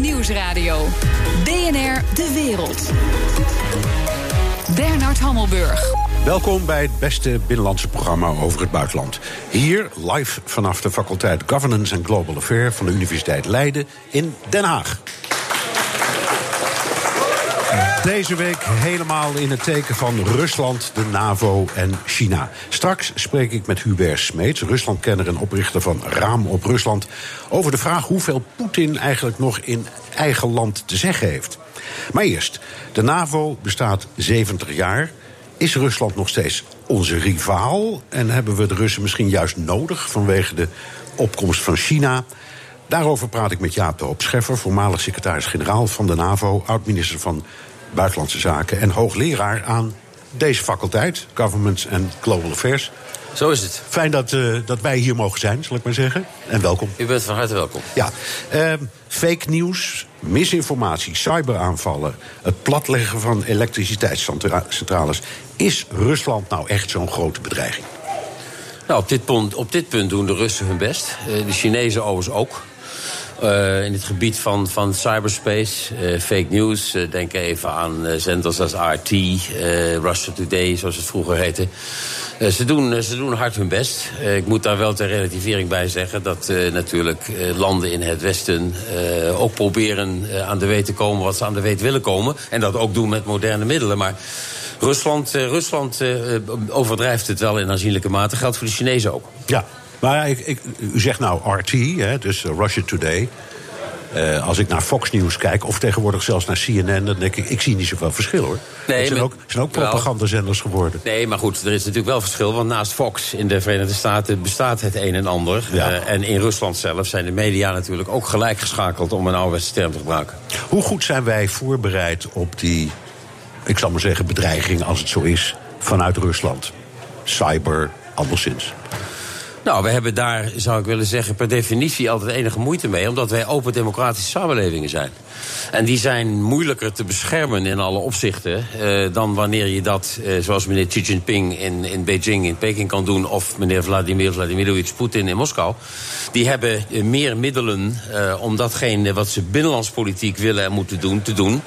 Nieuwsradio. BNR De Wereld. Bernard Hammelburg. Welkom bij het beste binnenlandse programma over het buitenland. Hier live vanaf de faculteit Governance and Global Affairs van de Universiteit Leiden in Den Haag. Deze week helemaal in het teken van Rusland, de NAVO en China. Straks spreek ik met Hubert Smeets, Ruslandkenner en oprichter van Raam op Rusland, over de vraag hoeveel Poetin eigenlijk nog in eigen land te zeggen heeft. Maar eerst, de NAVO bestaat 70 jaar. Is Rusland nog steeds onze rivaal? En hebben we de Russen misschien juist nodig vanwege de opkomst van China? Daarover praat ik met Jaap de Hoop Scheffer, voormalig secretaris-generaal van de NAVO, oud-minister van Buitenlandse Zaken en hoogleraar aan deze faculteit, Governments and Global Affairs. Zo is het. Fijn dat, uh, dat wij hier mogen zijn, zal ik maar zeggen. En welkom. U bent van harte welkom. Ja, uh, fake nieuws, misinformatie, cyberaanvallen, het platleggen van elektriciteitscentrales. Is Rusland nou echt zo'n grote bedreiging? Nou, op dit, punt, op dit punt doen de Russen hun best. Uh, de Chinezen overigens ook. Uh, in het gebied van, van cyberspace, uh, fake news. Uh, denk even aan zenders als RT, Russia Today, zoals het vroeger heette. ze, doen, ze doen hard hun best. ik moet daar wel ter relativering bij zeggen dat natuurlijk landen in het Westen ook proberen aan de weet te komen wat ze aan de weet willen komen. En dat ook doen met moderne middelen. Maar Rusland, Rusland overdrijft het wel in aanzienlijke mate. Geldt voor de Chinezen ook. Ja, maar ik, ik, u zegt nou RT, hè, dus Russia Today. Uh, als ik naar Fox News kijk, of tegenwoordig zelfs naar CNN, dan denk ik, ik zie niet zoveel verschil hoor. Nee, het zijn, ook, zijn ook propagandazenders geworden. Nee, maar goed, er is natuurlijk wel verschil. Want naast Fox in de Verenigde Staten bestaat het een en ander. Ja. Uh, en in Rusland zelf zijn de media natuurlijk ook gelijk geschakeld om een ouderwetse term te gebruiken. Hoe goed zijn wij voorbereid op die, ik zal maar zeggen, bedreiging, als het zo is, vanuit Rusland? Cyber, anderszins. Nou, we hebben daar, zou ik willen zeggen, per definitie altijd enige moeite mee. Omdat wij open democratische samenlevingen zijn. En die zijn moeilijker te beschermen in alle opzichten. Uh, dan wanneer je dat, uh, zoals meneer Xi Jinping in, in Beijing, in Peking kan doen. Of meneer Vladimir Vladimirovich Poetin in Moskou. Die hebben uh, meer middelen om datgene wat ze binnenlandspolitiek willen en moeten doen, te doen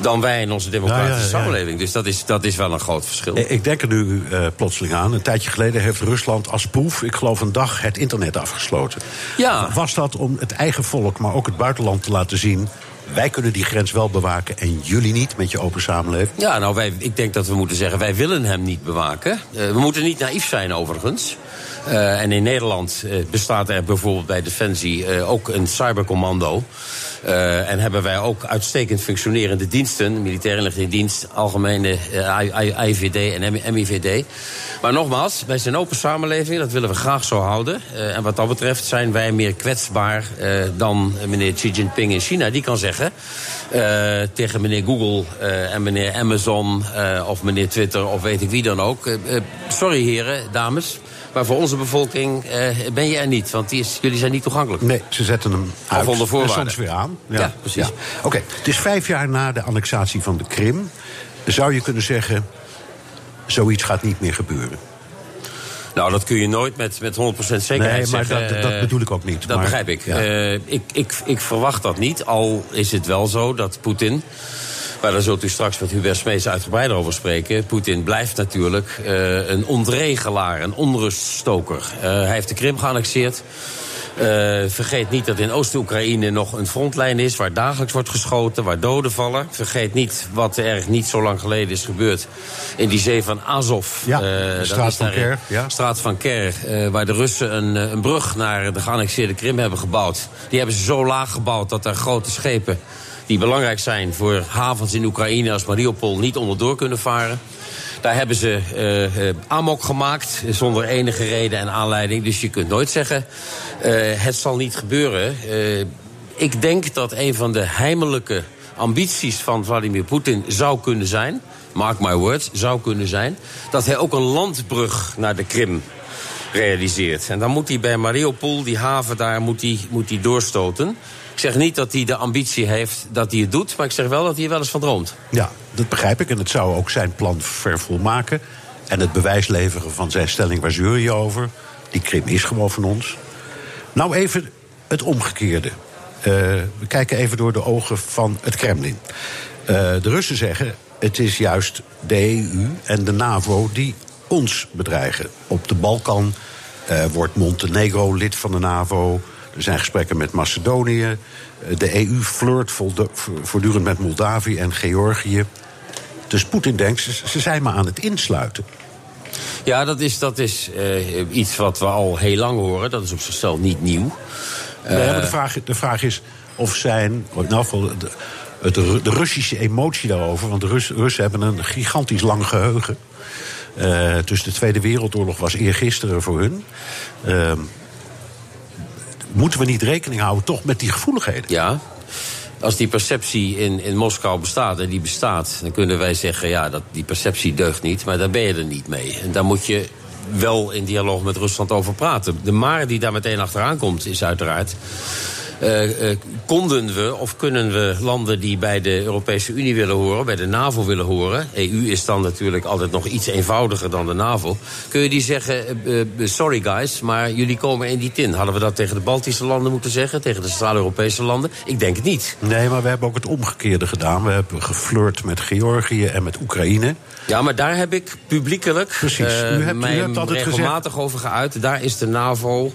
dan wij in onze democratische ja, ja, ja. samenleving. Dus dat is, dat is wel een groot verschil. Ik denk er nu plotseling aan. Een tijdje geleden heeft Rusland als proef, ik geloof een dag, het internet afgesloten. Ja. Was dat om het eigen volk, maar ook het buitenland te laten zien wij kunnen die grens wel bewaken en jullie niet met je open samenleving? Ja, nou, wij, ik denk dat we moeten zeggen, wij willen hem niet bewaken. Uh, we moeten niet naïef zijn overigens. Uh, en in Nederland uh, bestaat er bijvoorbeeld bij Defensie ook een cybercommando. En hebben wij ook uitstekend functionerende diensten, militair inlichtingendienst, algemene IVD en MIVD. Maar nogmaals, wij zijn open samenleving, dat willen we graag zo houden. En wat dat betreft zijn wij meer kwetsbaar dan meneer Xi Jinping in China. Die kan zeggen tegen meneer Google en meneer Amazon of meneer Twitter of weet ik wie dan ook. sorry heren, dames. Maar voor onze bevolking uh, ben je er niet, want die is, jullie zijn niet toegankelijk. Nee, ze zetten hem uit. Of onder voorwaarden. soms weer aan. Ja, ja precies. Ja. Oké, okay. het is vijf jaar na de annexatie van de Krim. Zou je kunnen zeggen, zoiets gaat niet meer gebeuren? Nou, dat kun je nooit met, met 100% zekerheid nee, maar zeggen. Dat, dat bedoel ik ook niet. Dat maar, begrijp ik. Ja. Uh, ik, ik. Ik verwacht dat niet, al is het wel zo dat Poetin... Maar daar zult u straks met Hubert Smees uitgebreider over spreken. Poetin blijft natuurlijk uh, een ontregelaar, een onruststoker. Uh, hij heeft de Krim geannexeerd. Uh, vergeet niet dat in Oost-Oekraïne nog een frontlijn is... waar dagelijks wordt geschoten, waar doden vallen. Vergeet niet wat er niet zo lang geleden is gebeurd... in die zee van Azov. Ja, de straat van Ker. Ja. Straat van Ker, waar de Russen een, een brug naar de geannexeerde Krim hebben gebouwd. Die hebben ze zo laag gebouwd dat er grote schepen die belangrijk zijn voor havens in Oekraïne als Mariupol niet onderdoor kunnen varen. Daar hebben ze uh, amok gemaakt zonder enige reden en aanleiding. Dus je kunt nooit zeggen, uh, het zal niet gebeuren. ik denk dat een van de heimelijke ambities van Vladimir Poetin zou kunnen zijn... mark my words, zou kunnen zijn... dat hij ook een landbrug naar de Krim realiseert. En dan moet hij bij Mariupol, die haven daar, moet hij, moet hij doorstoten... Ik zeg niet dat hij de ambitie heeft dat hij het doet, maar ik zeg wel dat hij er wel eens van droomt. Ja, dat begrijp ik. En het zou ook zijn plan vervolmaken. En het bewijs leveren van zijn stelling, waar zeur je over? Die Krim is gewoon van ons. Nou even het omgekeerde. we kijken even door de ogen van het Kremlin. de Russen zeggen het is juist de EU en de NAVO die ons bedreigen. Op de Balkan wordt Montenegro lid van de NAVO. Er zijn gesprekken met Macedonië. De EU flirt voortdurend met Moldavië en Georgië. Dus Poetin denkt, ze zijn maar aan het insluiten. Ja, dat is, dat is uh, iets wat we al heel lang horen. Dat is op zichzelf niet nieuw. Nee, maar de, vraag, de vraag is of zijn. Geval de, de, de Russische emotie daarover. Want de Russen hebben een gigantisch lang geheugen. Uh, dus de Tweede Wereldoorlog was eergisteren voor hun. Moeten we niet rekening houden toch met die gevoeligheden? Ja, als die perceptie in, in Moskou bestaat, en die bestaat... dan kunnen wij zeggen, ja, dat, die perceptie deugt niet... maar daar ben je er niet mee. En daar moet je wel in dialoog met Rusland over praten. De maar die daar meteen achteraan komt, is uiteraard... Uh, uh, konden we of kunnen we landen die bij de Europese Unie willen horen, bij de NAVO willen horen. EU is dan natuurlijk altijd nog iets eenvoudiger dan de NAVO. Kun je die zeggen: uh, sorry guys, maar jullie komen in die tin? Hadden we dat tegen de Baltische landen moeten zeggen, tegen de Centraal-Europese landen? Ik denk het niet. Nee, maar we hebben ook het omgekeerde gedaan. We hebben geflirt met Georgië en met Oekraïne. Ja, maar daar heb ik publiekelijk Precies. U hebt, u hebt regelmatig gezegd... over geuit. Daar is de NAVO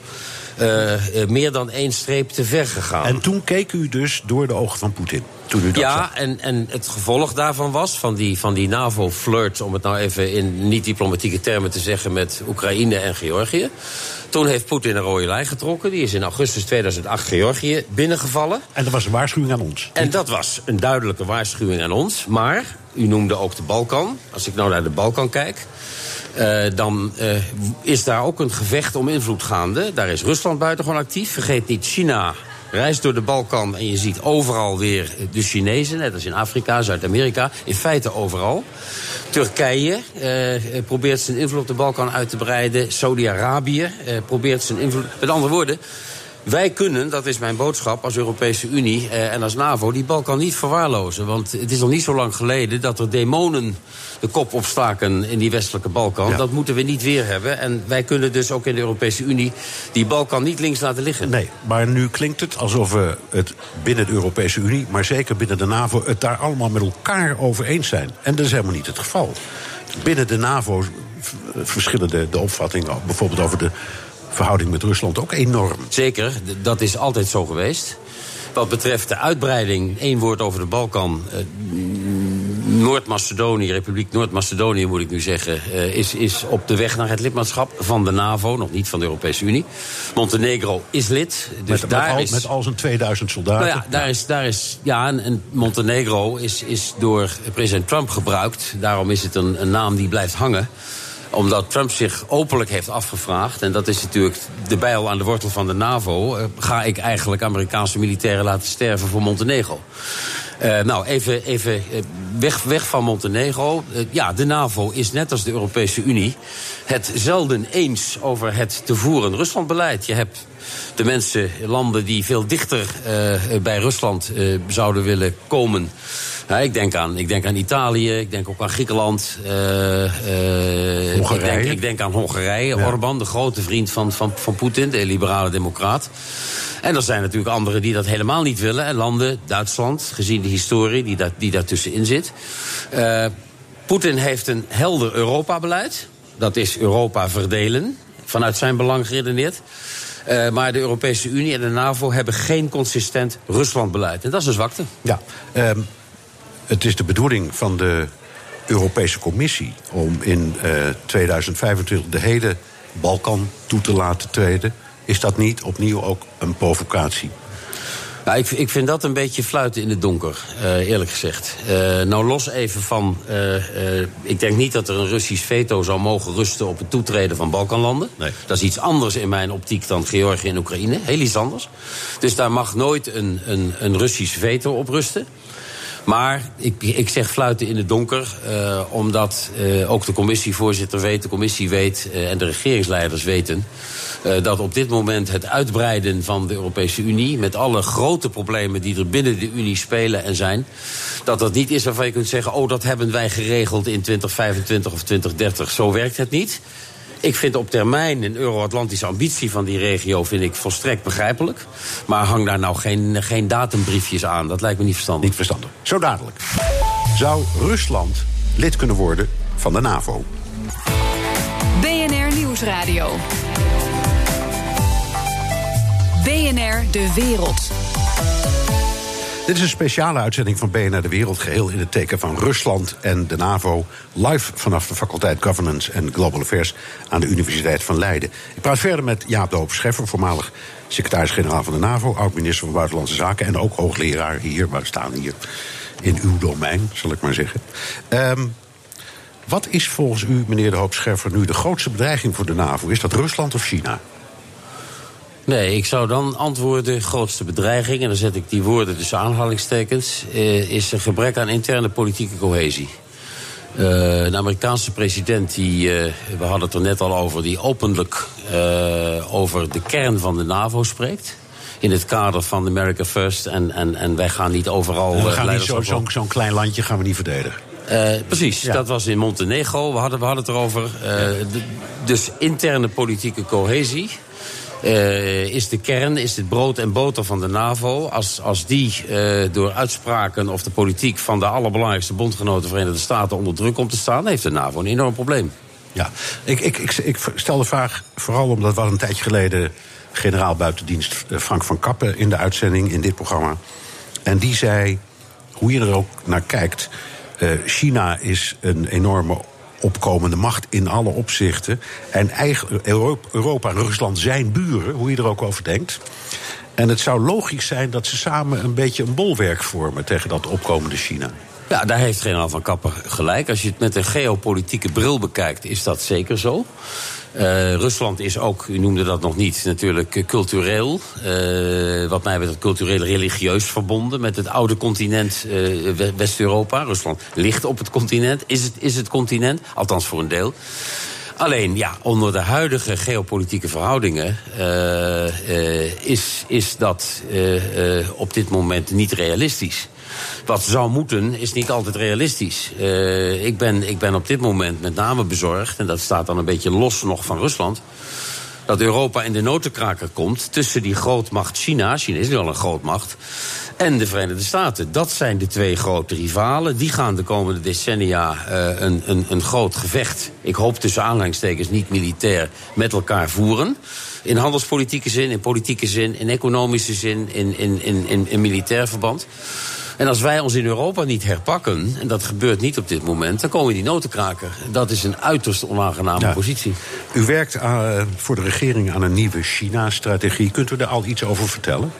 meer dan één streep te ver gegaan. En toen keek u dus door de ogen van Poetin? Toen u dat ja, en, en het gevolg daarvan was, van die, van die NAVO-flirt... om het nou even in niet-diplomatieke termen te zeggen... met Oekraïne en Georgië. Toen heeft Poetin een rode lijn getrokken. Die is in augustus 2008 Georgië binnengevallen. En dat was een waarschuwing aan ons. En dat was een duidelijke waarschuwing aan ons. Maar, u noemde ook de Balkan. Als ik nou naar de Balkan kijk... Uh, dan uh, is daar ook een gevecht om invloed gaande. Daar is Rusland buitengewoon actief. Vergeet niet, China reist door de Balkan en je ziet overal weer de Chinezen, net als in Afrika, Zuid-Amerika, in feite overal. Turkije uh, probeert zijn invloed op de Balkan uit te breiden. Saudi-Arabië probeert zijn invloed. Met andere woorden, wij kunnen, dat is mijn boodschap als Europese Unie eh, en als NAVO, die Balkan niet verwaarlozen. Want het is nog niet zo lang geleden dat er demonen de kop opstaken in die westelijke Balkan. Dat moeten we niet weer hebben. En wij kunnen dus ook in de Europese Unie die Balkan niet links laten liggen. Nee, maar nu klinkt het alsof we het binnen de Europese Unie, maar zeker binnen de NAVO, het daar allemaal met elkaar over eens zijn. En dat is helemaal niet het geval. Binnen de NAVO verschillen de, de opvattingen, bijvoorbeeld over de verhouding met Rusland ook enorm. Zeker, dat is altijd zo geweest. Wat betreft de uitbreiding, één woord over de Balkan. Uh, Noord-Macedonië, Republiek Noord-Macedonië moet ik nu zeggen, uh, is, is op de weg naar het lidmaatschap van de NAVO, nog niet van de Europese Unie. Montenegro is lid. Dus met, daar met, al, is, met al zijn 2000 soldaten. Nou ja, daar is, daar is, ja en, en, Montenegro is, is door president Trump gebruikt. Daarom is het een, een naam die blijft hangen omdat Trump zich openlijk heeft afgevraagd... en dat is natuurlijk de bijl aan de wortel van de NAVO... Eh, ga ik eigenlijk Amerikaanse militairen laten sterven voor Montenegro. Uh, nou, even, even eh, weg, weg van Montenegro. Ja, de NAVO is net als de Europese Unie het zelden eens over het te voeren Ruslandbeleid. Je hebt de mensen, landen die veel dichter bij Rusland zouden willen komen. Ja, ik, denk aan, ik denk aan Italië, ik denk ook aan Griekenland. Uh, uh, ik, denk, ik, denk, aan Hongarije. Ja. Orbán, de grote vriend van, van, van Poetin, de liberale democraat. En er zijn natuurlijk anderen die dat helemaal niet willen. En landen, Duitsland, gezien de historie die, dat, die daartussenin zit. Uh, Poetin heeft een helder Europa-beleid. Dat is Europa verdelen, vanuit zijn belang geredeneerd. Uh, maar de Europese Unie en de NAVO hebben geen consistent Ruslandbeleid. En dat is een zwakte. Ja, um, het is de bedoeling van de Europese Commissie om in uh, 2025 de hele Balkan toe te laten treden. Is dat niet opnieuw ook een provocatie? Nou, ik, ik, vind dat een beetje fluiten in het donker, uh, eerlijk gezegd. Uh, nou, los even van. Uh, ik denk niet dat er een Russisch veto zou mogen rusten op het toetreden van Balkanlanden. Nee. Dat is iets anders in mijn optiek dan Georgië en Oekraïne. Heel iets anders. Dus daar mag nooit een, een, een Russisch veto op rusten. Maar ik, ik zeg fluiten in het donker, uh, omdat uh, ook de commissievoorzitter weet, de commissie weet uh, en de regeringsleiders weten dat op dit moment het uitbreiden van de Europese Unie, met alle grote problemen die er binnen de Unie spelen en zijn, dat dat niet is waarvan je kunt zeggen, oh dat hebben wij geregeld in 2025 of 2030. Zo werkt het niet. Ik vind op termijn een euro-Atlantische ambitie van die regio vind ik volstrekt begrijpelijk. Maar hang daar nou geen, geen datumbriefjes aan. Dat lijkt me niet verstandig. Niet verstandig. Zo dadelijk. Zou Rusland lid kunnen worden van de NAVO? BNR Nieuwsradio. BNR De Wereld. Dit is een speciale uitzending van BNR De Wereld, geheel in het teken van Rusland en de NAVO. Live vanaf de faculteit Governance en Global Affairs aan de Universiteit van Leiden. Ik praat verder met Jaap de Hoop Scheffer, voormalig secretaris-generaal van de NAVO, oud-minister van Buitenlandse Zaken en ook hoogleraar hier. We staan hier in uw domein, zal ik maar zeggen. Um, wat is volgens u, meneer de Hoop Scheffer, nu de grootste bedreiging voor de NAVO? Is dat Rusland of China? Nee, ik zou dan antwoorden, grootste bedreiging... en dan zet ik die woorden tussen aanhalingstekens... Eh, is een gebrek aan interne politieke cohesie. Uh, de Amerikaanse president, die, uh, we hadden het er net al over... die openlijk uh, over de kern van de NAVO spreekt in het kader van America First. En, en, en wij gaan niet overal. we gaan niet zo'n zo, zo klein landje gaan we niet verdedigen. Uh, precies, ja. dat was in Montenegro. We hadden, we hadden het erover. Uh, dus interne politieke cohesie. Uh, is de kern, is het brood en boter van de NAVO. Als, als die uh, door uitspraken of de politiek van de allerbelangrijkste bondgenoten Verenigde Staten onder druk komt te staan, heeft de NAVO een enorm probleem. Ja, ik, ik, ik, stel de vraag vooral omdat we een tijdje geleden generaal buitendienst Frank van Kappen in de uitzending in dit programma. En die zei, hoe je er ook naar kijkt, China is een enorme opkomende macht in alle opzichten. En eigen, Europa en Rusland zijn buren, hoe je er ook over denkt. En het zou logisch zijn dat ze samen een beetje een bolwerk vormen tegen dat opkomende China. Ja, daar heeft generaal Van Kapper gelijk. Als je het met een geopolitieke bril bekijkt, is dat zeker zo. Uh, Rusland is ook, u noemde dat nog niet, natuurlijk cultureel. Uh, wat mij betreft cultureel religieus verbonden met het oude continent uh, West-Europa. Rusland ligt op het continent, is het, is het continent, althans voor een deel. Alleen, ja, onder de huidige geopolitieke verhoudingen is, is dat op dit moment niet realistisch wat zou moeten, is niet altijd realistisch. Uh, ik, ben, ik ben op dit moment met name bezorgd, en dat staat dan een beetje los nog van Rusland dat Europa in de notenkraker komt tussen die grootmacht China, China is nu al een grootmacht, en de Verenigde Staten. Dat zijn de twee grote rivalen. Die gaan de komende decennia uh, een, een, een groot gevecht, ik hoop tussen aanhalingstekens niet militair, met elkaar voeren. In handelspolitieke zin, in politieke zin, in economische zin, in, in, in, in, in militair verband. En als wij ons in Europa niet herpakken, en dat gebeurt niet op dit moment, dan komen we die notenkraker. Dat is een uiterst onaangename ja. positie. U werkt uh, voor de regering aan een nieuwe China-strategie. Kunt u daar al iets over vertellen?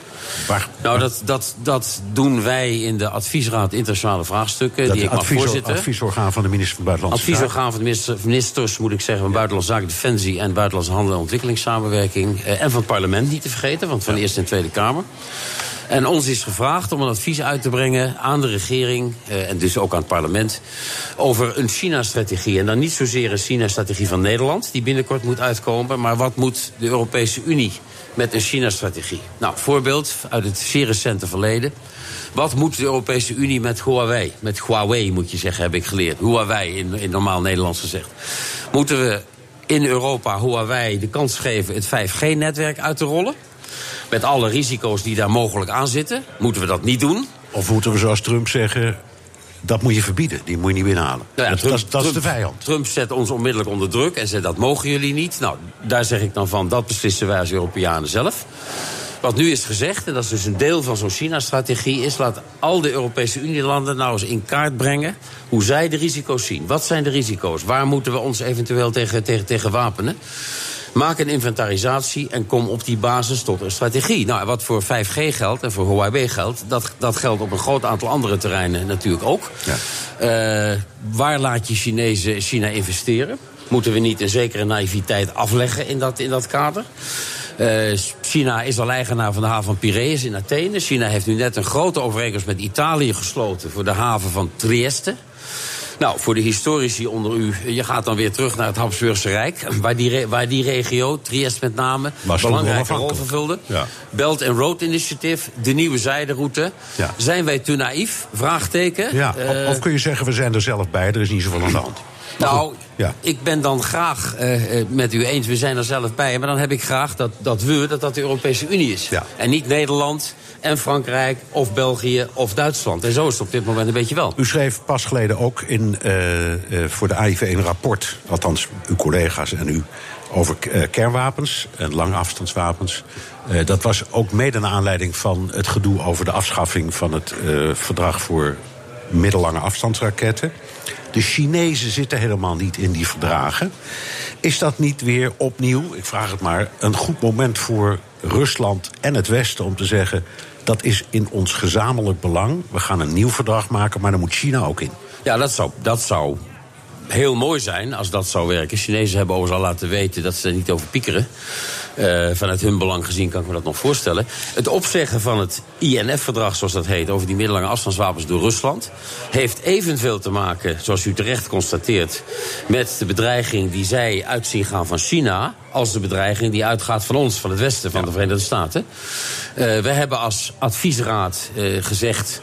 Waar, nou, dat, dat, dat doen wij in de adviesraad internationale vraagstukken. die ik mag voorzitten. adviesorgaan van de minister van Buitenlandse Zaken. Adviesorgaan van de minister, ministers, moet ik zeggen, van Buitenlandse Zaken, Defensie en Buitenlandse Handel en Ontwikkelingssamenwerking. Eh, en van het parlement niet te vergeten, want van de Eerste en Tweede Kamer. En ons is gevraagd om een advies uit te brengen aan de regering eh, en dus ook aan het parlement over een China-strategie. En dan niet zozeer een China-strategie van Nederland, die binnenkort moet uitkomen, maar wat moet de Europese Unie met een China-strategie? Nou, voorbeeld uit het zeer recente verleden. Wat moet de Europese Unie met Huawei? Met Huawei moet je zeggen, heb ik geleerd. Huawei in, in normaal Nederlands gezegd. Moeten we in Europa Huawei de kans geven het 5G-netwerk uit te rollen? Met alle risico's die daar mogelijk aan zitten. Moeten we dat niet doen? Of moeten we zoals Trump zeggen... Dat moet je verbieden, die moet je niet binnenhalen. Nou ja, dat, Trump, dat, dat Trump, is de vijand. Trump zet ons onmiddellijk onder druk en zegt dat mogen jullie niet. Nou, daar zeg ik dan van, dat beslissen wij als Europeanen zelf. Wat nu is gezegd, en dat is dus een deel van zo'n China-strategie... is laat al de Europese Unielanden nou eens in kaart brengen... hoe zij de risico's zien. Wat zijn de risico's? Waar moeten we ons eventueel tegen, tegen, tegen wapenen? Maak een inventarisatie en kom op die basis tot een strategie. Nou, wat voor 5G geldt en voor Huawei geldt... dat, dat geldt op een groot aantal andere terreinen natuurlijk ook. Ja. Uh, waar laat je Chinezen China investeren? Moeten we niet een zekere naïviteit afleggen in dat, in dat kader? Uh, China is al eigenaar van de haven van Piraeus in Athene. China heeft nu net een grote overeenkomst met Italië gesloten... voor de haven van Trieste. Nou, voor de historici onder u, je gaat dan weer terug naar het Habsburgse Rijk... waar die, waar die regio, Trieste met name, een belangrijke rol vervulde. Ja. Belt and Road Initiative, de nieuwe zijderoute. Ja. Zijn wij te naïef? Vraagteken. Ja. Uh, of kun je zeggen, we zijn er zelf bij, er is niet zoveel aan de hand. Nou, Ja. Ik ben dan graag uh, met u eens, we zijn er zelf bij. Maar dan heb ik graag dat, dat we, dat dat de Europese Unie is. Ja. En niet Nederland en Frankrijk of België of Duitsland. En zo is het op dit moment een beetje wel. U schreef pas geleden ook in, uh, uh, voor de AIV een rapport... althans uw collega's en u, over kernwapens en langafstandswapens. dat was ook mede naar aanleiding van het gedoe over de afschaffing... van het verdrag voor middellange afstandsraketten. De Chinezen zitten helemaal niet in die verdragen. Is dat niet weer opnieuw, ik vraag het maar, een goed moment voor Rusland en het Westen om te zeggen: dat is in ons gezamenlijk belang. We gaan een nieuw verdrag maken, maar dan moet China ook in. Ja, dat zou, dat zou heel mooi zijn als dat zou werken. Chinezen hebben overigens al laten weten dat ze er niet over piekeren. Uh, vanuit hun belang gezien kan ik me dat nog voorstellen. Het opzeggen van het INF-verdrag, zoals dat heet, over die middellange afstandswapens door Rusland, heeft evenveel te maken, zoals u terecht constateert, met de bedreiging die zij uitzien gaan van China, als de bedreiging die uitgaat van ons, van het Westen, van de Verenigde Staten. Uh, we hebben als adviesraad uh, gezegd.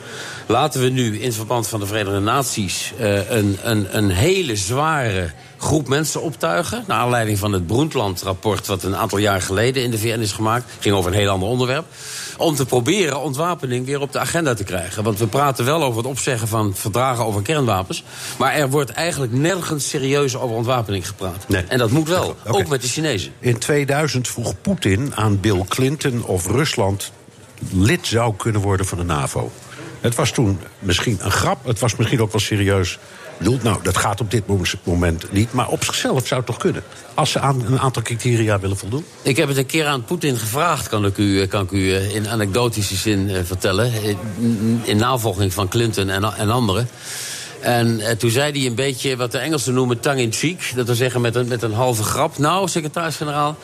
Laten we nu in verband van de Verenigde Naties uh, een, een, een hele zware groep mensen optuigen. Naar aanleiding van het Broentland-rapport, wat een aantal jaar geleden in de VN is gemaakt. ging over een heel ander onderwerp. Om te proberen ontwapening weer op de agenda te krijgen. Want we praten wel over het opzeggen van verdragen over kernwapens. Maar er wordt eigenlijk nergens serieus over ontwapening gepraat. Nee. En dat moet wel, Okay. ook met de Chinezen. In 2000 vroeg Poetin aan Bill Clinton of Rusland lid zou kunnen worden van de NAVO. Het was toen misschien een grap, het was misschien ook wel serieus Nou, dat gaat op dit moment niet, maar op zichzelf zou het toch kunnen. Als ze aan een aantal criteria willen voldoen. Ik heb het een keer aan Poetin gevraagd, kan ik u, kan ik u in anekdotische zin uh, vertellen. In, in, navolging van Clinton en, en anderen. En toen zei hij een beetje wat de Engelsen noemen tongue-in-cheek. Dat wil zeggen met een, met een halve grap. Nou, secretaris-generaal,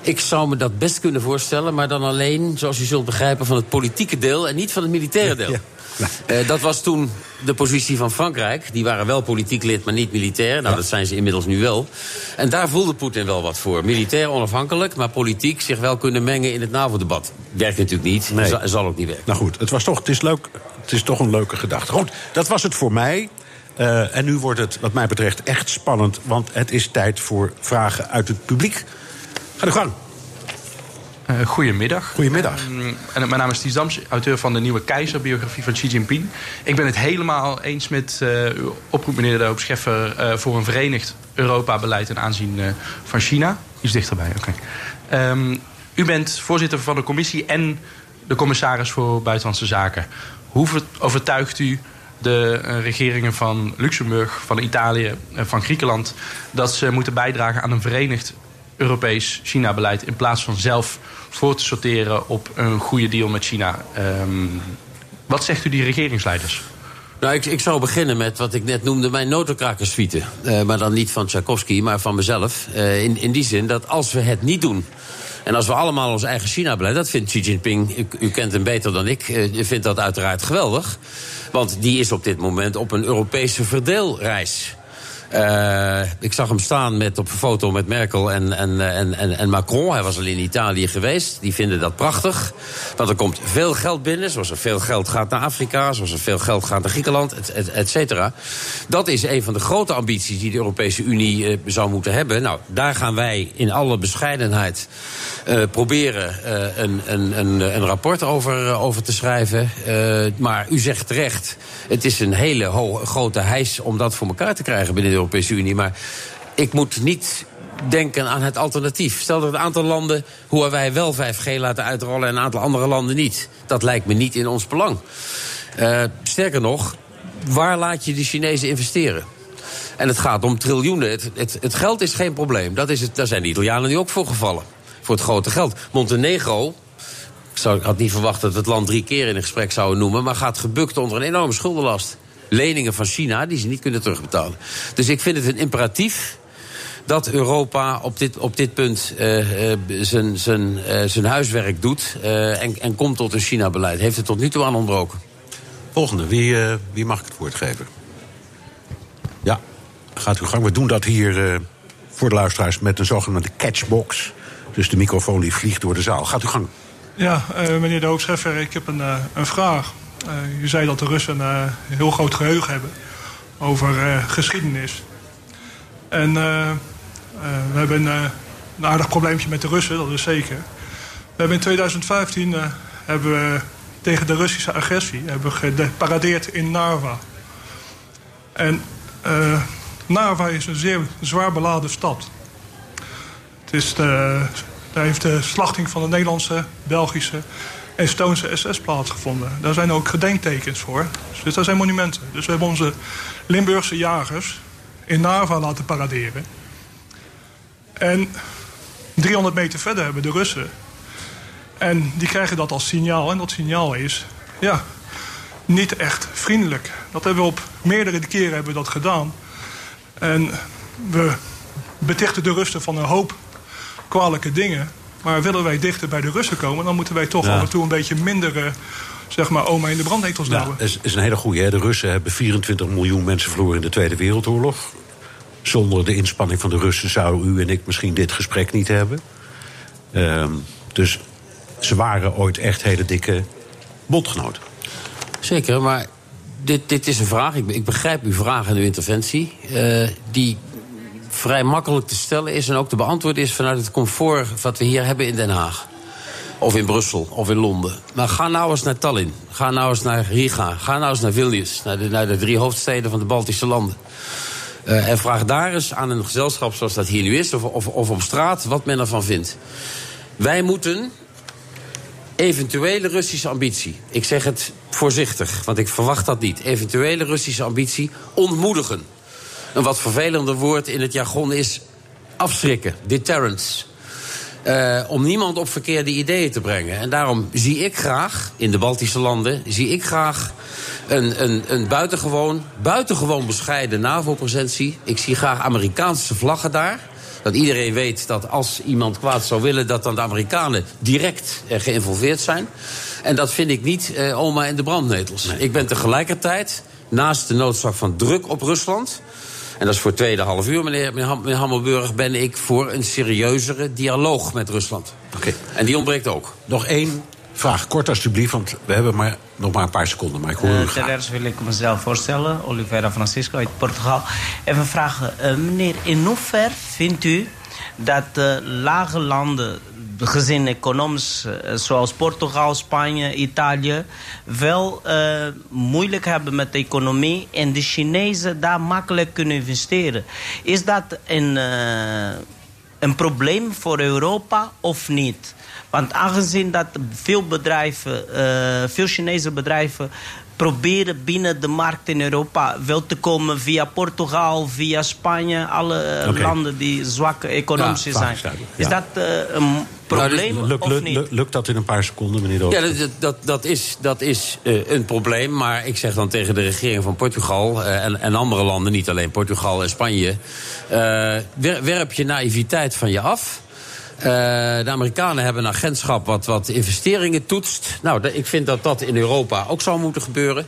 ik zou me dat best kunnen voorstellen, maar dan alleen, zoals u zult begrijpen, van het politieke deel en niet van het militaire deel. Ja, ja. Uh, dat was toen de positie van Frankrijk. Die waren wel politiek lid, maar niet militair. Nou, dat zijn ze inmiddels nu wel. En daar voelde Poetin wel wat voor. Militair onafhankelijk, maar politiek zich wel kunnen mengen in het NAVO-debat. Werkt natuurlijk niet, nee. zal, zal ook niet werken. Nou goed, het, was toch, het, is leuk, het is toch een leuke gedachte. Goed, dat was het voor mij. Uh, en nu wordt het, wat mij betreft, echt spannend. Want het is tijd voor vragen uit het publiek. Ga de gang. Uh, goedemiddag. Goedemiddag. Uh, en mijn naam is Ties Dams, auteur van de nieuwe keizerbiografie van Xi Jinping. Ik ben het helemaal eens met uh, uw oproep, meneer de Hoop Scheffer, voor een verenigd Europa-beleid ten aanzien van China. Iets dichterbij, oké. Okay. Um, u bent voorzitter van de commissie en de commissaris voor Buitenlandse Zaken. Hoe overtuigt u de regeringen van Luxemburg, van Italië, van Griekenland... dat ze moeten bijdragen aan een verenigd Europees China-beleid... in plaats van zelf voor te sorteren op een goede deal met China. Um, wat zegt u die regeringsleiders? Nou, ik, ik, zou beginnen met wat ik net noemde mijn notenkrakerssuite. Uh, maar dan niet van Tchaikovsky, maar van mezelf. Uh, in, in die zin dat als we het niet doen... En als we allemaal ons eigen China-beleid, dat vindt Xi Jinping, u, u, kent hem beter dan ik, uh, vindt dat uiteraard geweldig. Want die is op dit moment op een Europese verdeelreis. Uh, ik zag hem staan met, op een foto met Merkel en, en, en, en, Macron. Hij was al in Italië geweest. Die vinden dat prachtig. Want er komt veel geld binnen. Zoals er veel geld gaat naar Afrika. Zoals er veel geld gaat naar Griekenland. Et, et, et cetera. Dat is een van de grote ambities die de Europese Unie uh, zou moeten hebben. Nou, daar gaan wij in alle bescheidenheid uh, proberen een, een, een, een rapport over, over te schrijven. Maar u zegt terecht, het is een hele grote hijs om dat voor elkaar te krijgen binnen de Europese Unie. Maar ik moet niet denken aan het alternatief. Stel dat een aantal landen Huawei wel 5G laten uitrollen en een aantal andere landen niet. Dat lijkt me niet in ons belang. Uh, sterker nog, waar laat je de Chinezen investeren? En het gaat om triljoenen. Het, het, geld is geen probleem. Dat is het, daar zijn de Italianen nu ook voor gevallen. Voor het grote geld. Montenegro, ik, had niet verwacht dat het land drie keer in een gesprek zouden noemen... maar gaat gebukt onder een enorme schuldenlast. Leningen van China die ze niet kunnen terugbetalen. Dus ik vind het een imperatief dat Europa op dit, op dit punt uh, uh, zijn uh, huiswerk doet... En, en, komt tot een China-beleid. Heeft het tot nu toe aan ontbroken. Volgende, wie, wie mag ik het woord geven? Ja, gaat uw gang. We doen dat hier voor de luisteraars met een zogenaamde catchbox. Dus de microfoon die vliegt door de zaal. Gaat uw gang. Ja, meneer de Hoogscheffer, ik heb een, een vraag. Uh, u zei dat de Russen een uh, heel groot geheugen hebben over uh, geschiedenis. En we hebben een, een aardig probleempje met de Russen, dat is zeker. We hebben in 2015 hebben we tegen de Russische agressie hebben geparadeerd in Narva. En Narva is een zeer zwaar beladen stad. Het is de, daar heeft de slachting van de Nederlandse, Belgische en Estonische SS plaatsgevonden. Daar zijn ook gedenktekens voor. Dus daar zijn monumenten. Dus we hebben onze Limburgse jagers in Narva laten paraderen. En 300 meter verder hebben de Russen. En die krijgen dat als signaal. En dat signaal is, ja, niet echt vriendelijk. Dat hebben we op meerdere keren hebben we dat gedaan. En we betichten de Russen van een hoop kwalijke dingen. Maar willen wij dichter bij de Russen komen... dan moeten wij toch af en toe een beetje minder... Uh, zeg maar, oma in de brandnetels nou, Dat is, is, een hele goede. De Russen hebben 24 miljoen mensen verloren in de Tweede Wereldoorlog. Zonder de inspanning van de Russen zouden u en ik misschien dit gesprek niet hebben. Uh, dus ze waren ooit echt hele dikke bondgenoten. Zeker, maar dit, dit is een vraag. Ik, ik begrijp uw vraag en uw interventie. Uh, die vrij makkelijk te stellen is en ook te beantwoorden is vanuit het comfort wat we hier hebben in Den Haag. Of in Brussel, of in Londen. Maar ga nou eens naar Tallinn. Ga nou eens naar Riga. Ga nou eens naar Vilnius. Naar de, naar de drie hoofdsteden van de Baltische landen. Uh, en vraag daar eens aan een gezelschap zoals dat hier nu is, of, of, of op straat, wat men ervan vindt. Wij moeten eventuele Russische ambitie, ik zeg het voorzichtig, want ik verwacht dat niet, eventuele Russische ambitie ontmoedigen. Een wat vervelender woord in het jargon is afschrikken, deterrence. Uh, om niemand op verkeerde ideeën te brengen. En daarom zie ik graag, in de Baltische landen, zie ik graag een, een, een buitengewoon, buitengewoon bescheiden NAVO-presentie. Ik zie graag Amerikaanse vlaggen daar. Dat iedereen weet dat als iemand kwaad zou willen, dat dan de Amerikanen direct uh, geïnvolveerd zijn. En dat vind ik niet uh, oma en de brandnetels. Nee. Ik ben tegelijkertijd, naast de noodzaak van druk op Rusland en dat is voor het tweede half uur, meneer, meneer Hammelburg... ben ik voor een serieuzere dialoog met Rusland. Oké. En die ontbreekt ook. Nog één vraag, kort alsjeblieft, want we hebben maar, nog maar een paar seconden. Maar ik hoor uh, u Ten eerste wil ik mezelf voorstellen, Oliveira Francisco uit Portugal. Even vragen, uh, meneer, in hoeverre vindt u dat uh, lage landen gezien economisch, eh, zoals Portugal, Spanje, Italië, wel uh, moeilijk hebben met de economie en de Chinezen daar makkelijk kunnen investeren. Is dat een, uh, een probleem voor Europa of niet? Want aangezien dat veel bedrijven, veel Chinese bedrijven proberen binnen de markt in Europa wel te komen via Portugal, via Spanje, alle okay. landen die zwak economisch ja, zijn. Is dat uh, een probleem nou, lukt, of niet? Lukt dat in een paar seconden, meneer Dood? Ja, dat, dat, dat is, dat is uh, een probleem. Maar ik zeg dan tegen de regering van Portugal uh, en, en andere landen, niet alleen Portugal en Spanje... werp je naïviteit van je af... Uh, de Amerikanen hebben een agentschap wat, wat investeringen toetst. Nou, ik vind dat dat in Europa ook zou moeten gebeuren.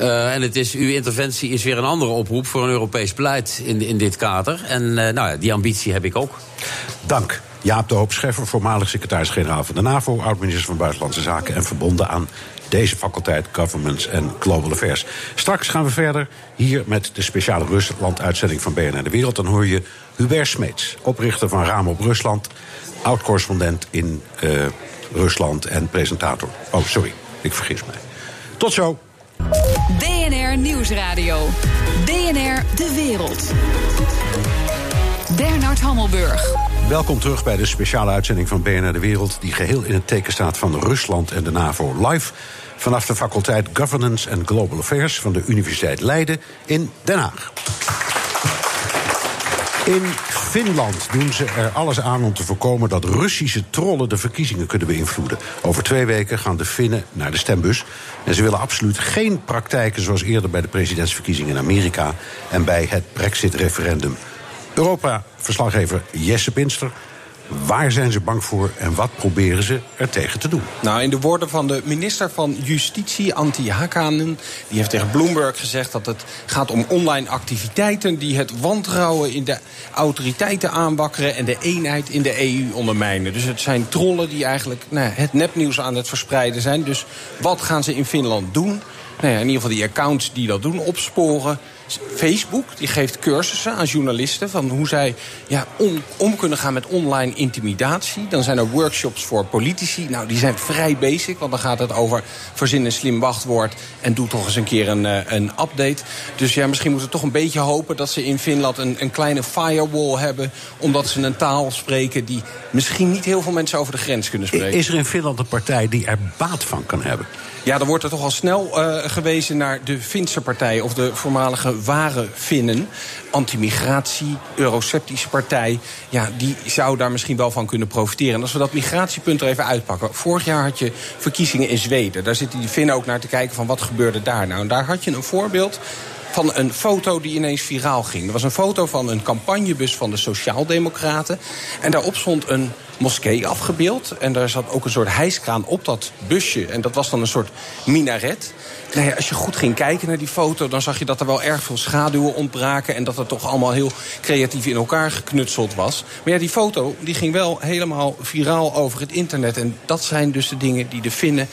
Uh, en het is, uw interventie is weer een andere oproep voor een Europees beleid in, in dit kader. En uh, nou ja, die ambitie heb ik ook. Dank. Jaap de Hoop Scheffer, voormalig secretaris-generaal van de NAVO... oud-minister van Buitenlandse Zaken en verbonden aan deze faculteit Governments and Global Affairs. Straks gaan we verder hier met de speciale Rusland-uitzending van BNR De Wereld. Dan hoor je Hubert Smeets, oprichter van Raam op Rusland oud-correspondent in uh, Rusland en presentator. Oh, sorry, ik vergis mij. Tot zo. BNR Nieuwsradio. BNR De Wereld. Bernard Hammelburg. Welkom terug bij de speciale uitzending van BNR De Wereld... die geheel in het teken staat van Rusland en de NAVO live... vanaf de faculteit Governance and Global Affairs... van de Universiteit Leiden in Den Haag. In Finland doen ze er alles aan om te voorkomen dat Russische trollen de verkiezingen kunnen beïnvloeden. Over twee weken gaan de Finnen naar de stembus. En ze willen absoluut geen praktijken zoals eerder bij de presidentsverkiezingen in Amerika en bij het Brexit-referendum. Europa-verslaggever Jesse Pinster Waar zijn ze bang voor en wat proberen ze er tegen te doen? Nou, in de woorden van de minister van Justitie, Antti Hakanen... die heeft tegen Bloomberg gezegd dat het gaat om online activiteiten... die het wantrouwen in de autoriteiten aanwakkeren... en de eenheid in de EU ondermijnen. Dus het zijn trollen die eigenlijk nou, het nepnieuws aan het verspreiden zijn. Dus wat gaan ze in Finland doen? Nou in ieder geval die accounts die dat doen opsporen Facebook die geeft cursussen aan journalisten van hoe zij ja, om, om kunnen gaan met online intimidatie. Dan zijn er workshops voor politici. Nou, die zijn vrij basic, want dan gaat het over verzin een slim wachtwoord en doe toch eens een keer een, eh, een update. Dus ja, misschien moeten we toch een beetje hopen dat ze in Finland een, een kleine firewall hebben, omdat ze een taal spreken die misschien niet heel veel mensen over de grens kunnen spreken. Is er in Finland een partij die er baat van kan hebben? Ja, dan wordt er toch al snel uh, gewezen naar de Finse partij... of de voormalige ware Finnen. Anti-migratie, euroceptische partij. Ja, die zou daar misschien wel van kunnen profiteren. En als we dat migratiepunt er even uitpakken. Vorig jaar had je verkiezingen in Zweden. Daar zitten die Finnen ook naar te kijken van wat gebeurde daar nou. En daar had je een voorbeeld van een foto die ineens viraal ging. Er was een foto van een campagnebus van de Sociaaldemocraten. En daarop stond een moskee afgebeeld. En daar zat ook een soort hijskraan op dat busje. En dat was dan een soort minaret. Nou ja, als je goed ging kijken naar die foto... dan zag je dat er wel erg veel schaduwen ontbraken... en dat het toch allemaal heel creatief in elkaar geknutseld was. Maar ja, die foto die ging wel helemaal viraal over het internet. En dat zijn dus de dingen die de Finnen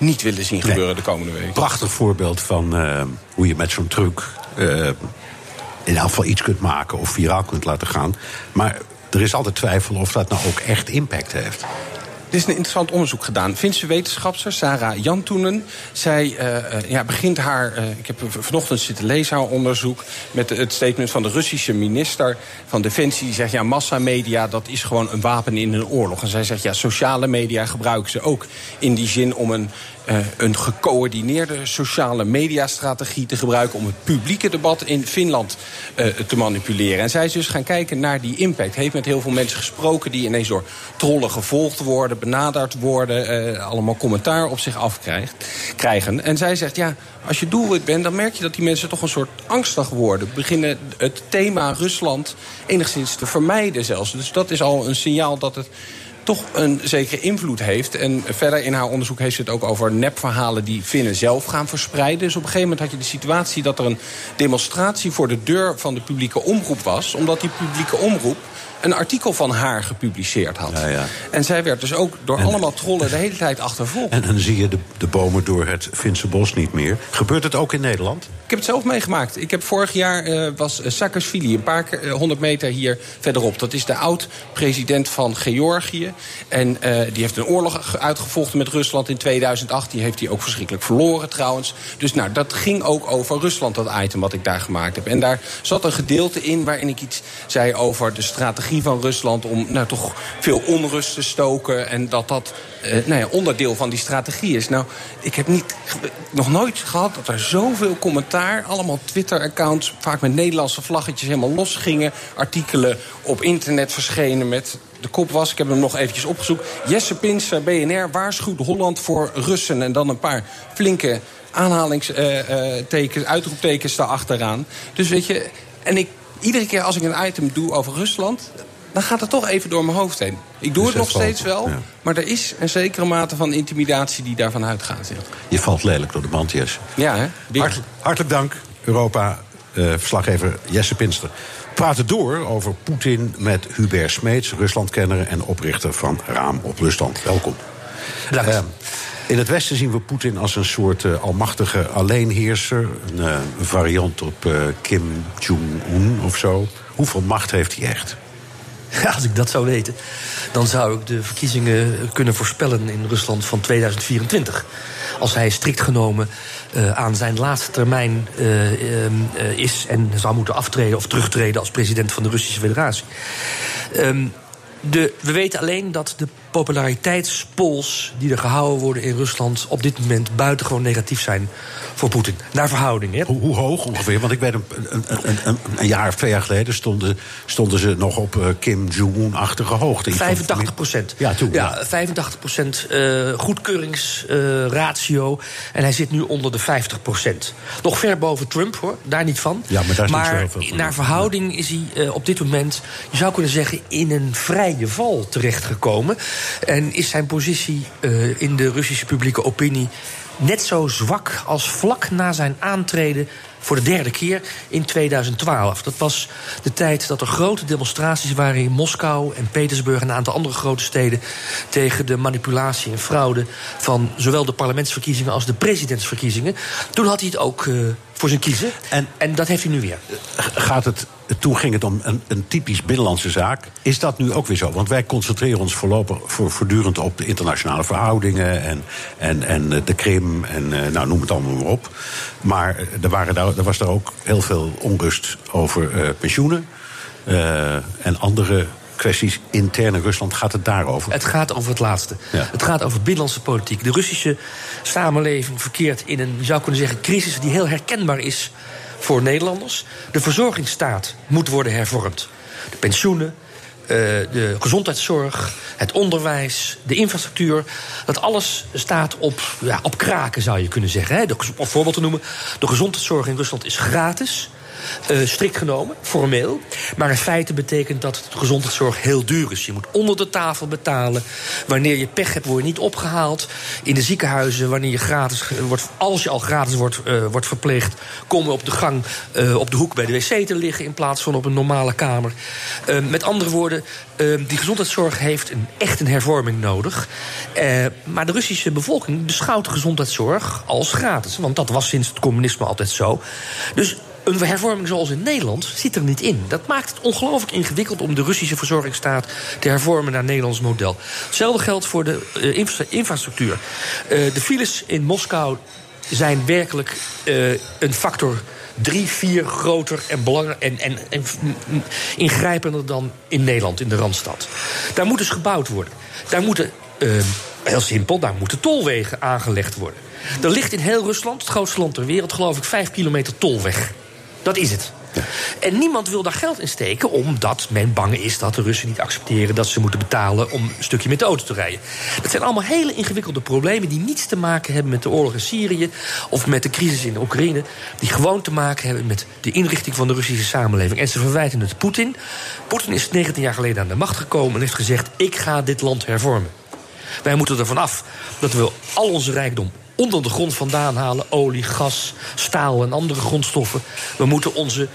niet willen zien gebeuren de komende week. Prachtig voorbeeld van uh, hoe je met zo'n truc... Uh, in elk geval iets kunt maken of viraal kunt laten gaan. Maar er is altijd twijfel of dat nou ook echt impact heeft. Er is een interessant onderzoek gedaan. Finse wetenschapster Sarah Jantunen. Zij uh, ja, begint haar. Uh, ik heb vanochtend zitten lezen haar onderzoek. met het statement van de Russische minister van Defensie. Die zegt: ja, massamedia dat is gewoon een wapen in een oorlog. En zij zegt: ja, sociale media gebruiken ze ook in die zin om een een gecoördineerde sociale mediastrategie te gebruiken om het publieke debat in Finland uh, te manipuleren. En zij is dus gaan kijken naar die impact. Heeft met heel veel mensen gesproken die ineens door trollen gevolgd worden, benaderd worden, uh, allemaal commentaar op zich afkrijgen. En zij zegt, ja, als je doelwit bent, dan merk je dat die mensen toch een soort angstig worden. Beginnen het thema Rusland enigszins te vermijden zelfs. Dus dat is al een signaal dat het toch een zekere invloed heeft. En verder in haar onderzoek heeft ze het ook over nepverhalen die Finnen zelf gaan verspreiden. Dus op een gegeven moment had je de situatie dat er een demonstratie voor de deur van de publieke omroep was. Omdat die publieke omroep een artikel van haar gepubliceerd had. Ja, ja. En zij werd dus ook door allemaal trollen de hele tijd achtervolgd. En dan zie je de, de bomen door het Finse bos niet meer. Gebeurt het ook in Nederland? Ik heb het zelf meegemaakt. Ik heb vorig jaar uh, was Saakashvili een paar uh, honderd meter hier verderop. Dat is de oud-president van Georgië. En uh, die heeft een oorlog uitgevochten met Rusland in 2008. Die heeft hij ook verschrikkelijk verloren trouwens. Dus nou, dat ging ook over Rusland, dat item wat ik daar gemaakt heb. En daar zat een gedeelte in waarin ik iets zei over de strategie van Rusland om nou, toch veel onrust te stoken. En dat dat uh, nou ja, onderdeel van die strategie is. Nou, ik heb niet, nog nooit gehad dat er zoveel commentaar, allemaal Twitter-accounts, vaak met Nederlandse vlaggetjes helemaal losgingen. Artikelen op internet verschenen met de kop was, ik heb hem nog eventjes opgezocht. Jesse Pins, BNR, waarschuwt Holland voor Russen. En dan een paar flinke aanhalingstekens, uh, uitroeptekens daarachteraan. Dus weet je, en ik iedere keer als ik een item doe over Rusland... dan gaat het toch even door mijn hoofd heen. Ik doe het nog steeds wel, ja. maar er is een zekere mate van intimidatie die daarvan uitgaat. Ja. Je valt lelijk door de band, Jesse. Ja, hè? Hart, hartelijk dank, Europa-verslaggever uh, Jesse Pinster. We praten door over Poetin met Hubert Smeets... Ruslandkenner en oprichter van Raam op Rusland. Welkom. Dank. Uh, in het Westen zien we Poetin als een soort uh, almachtige alleenheerser. Een uh, variant op uh, Kim Jong-un of zo. Hoeveel macht heeft hij echt? Als ik dat zou weten, dan zou ik de verkiezingen kunnen voorspellen in Rusland van 2024. Als hij strikt genomen aan zijn laatste termijn is en zou moeten aftreden of terugtreden als president van de Russische Federatie. Um, de, we weten alleen dat de populariteitspols die er gehouden worden in Rusland op dit moment buitengewoon negatief zijn voor Poetin. Naar verhouding. Hè? Hoe, hoe, hoog ongeveer? Want ik weet een, een, een, een, jaar of twee jaar geleden stonden, stonden ze nog op uh, Kim Jong-un-achtige hoogte. 85 procent. Ja, toen. Ja, 85 procent uh, goedkeuringsratio. Uh, en hij zit nu onder de 50 procent. Nog ver boven Trump hoor, daar niet van. Ja, maar daar is maar niet zoveel naar verhouding is hij op dit moment, je zou kunnen zeggen, in een vrije val terechtgekomen. En is zijn positie in de Russische publieke opinie net zo zwak als vlak na zijn aantreden voor de derde keer in 2012. Dat was de tijd dat er grote demonstraties waren in Moskou en Petersburg en een aantal andere grote steden tegen de manipulatie en fraude van zowel de parlementsverkiezingen als de presidentsverkiezingen. Toen had hij het ook uh, voor zijn kiezen. En, en dat heeft hij nu weer. Gaat het, toen ging het om een, een typisch binnenlandse zaak. Is dat nu ook weer zo? Want wij concentreren ons voorlopig voor, voortdurend op de internationale verhoudingen en, en, en de Krim en eh, nou, noem het allemaal maar op. Maar er, waren daar, er was daar ook heel veel onrust over uh, pensioenen uh, en andere kwesties interne Rusland. Gaat het daarover? Het gaat over het laatste. Ja. Het gaat over binnenlandse politiek. De Russische samenleving verkeert in een, je zou kunnen zeggen, crisis die heel herkenbaar is voor Nederlanders. De verzorgingsstaat moet worden hervormd. De pensioenen, de gezondheidszorg, het onderwijs, de infrastructuur. Dat alles staat op, ja, op kraken, zou je kunnen zeggen. De, om voorbeeld te noemen, de gezondheidszorg in Rusland is gratis. Uh, strikt genomen, formeel. Maar in feite betekent dat gezondheidszorg heel duur is. Je moet onder de tafel betalen. Wanneer je pech hebt, word je niet opgehaald. In de ziekenhuizen, wanneer je gratis wordt, als je al gratis wordt, uh, wordt verpleegd, kom je op de gang uh, op de hoek bij de wc te liggen in plaats van op een normale kamer. met andere woorden, die gezondheidszorg heeft een, echt een hervorming nodig. maar de Russische bevolking beschouwt gezondheidszorg als gratis. Want dat was sinds het communisme altijd zo. Dus een hervorming zoals in Nederland zit er niet in. Dat maakt het ongelooflijk ingewikkeld om de Russische verzorgingsstaat te hervormen naar Nederlands model. Hetzelfde geldt voor de infra infrastructuur. Uh, de files in Moskou zijn werkelijk uh, een factor drie, vier groter en, en, en, en ingrijpender dan in Nederland, in de Randstad. Daar moet dus gebouwd worden. Daar moeten, heel simpel, daar moeten tolwegen aangelegd worden. Er ligt in heel Rusland, het grootste land ter wereld, geloof ik, vijf kilometer tolweg. Dat is het. Ja. En niemand wil daar geld in steken, omdat men bang is dat de Russen niet accepteren dat ze moeten betalen om een stukje met de auto te rijden. Dat zijn allemaal hele ingewikkelde problemen die niets te maken hebben met de oorlog in Syrië of met de crisis in Oekraïne. Die gewoon te maken hebben met de inrichting van de Russische samenleving. En ze verwijten het Poetin. Poetin is 19 jaar geleden aan de macht gekomen en heeft gezegd: Ik ga dit land hervormen. Wij moeten ervan af dat we al onze rijkdom onder de grond vandaan halen. Olie, gas, staal en andere grondstoffen. We moeten onze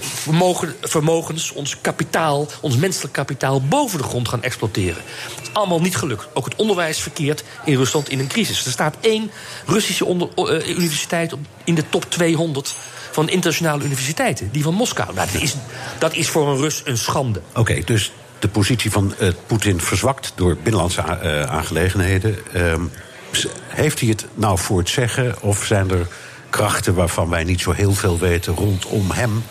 vermogen, vermogens, ons kapitaal, ons menselijk kapitaal boven de grond gaan exploiteren. Dat is allemaal niet gelukt. Ook het onderwijs verkeert in Rusland in een crisis. Er staat één Russische uh, universiteit in de top 200 van internationale universiteiten, die van Moskou. Nou, dat, is, dat is voor een Rus een schande. Oké, dus de positie van uh, Poetin verzwakt door binnenlandse aangelegenheden. Heeft hij het nou voor het zeggen? Of zijn er krachten waarvan wij niet zo heel veel weten rondom hem?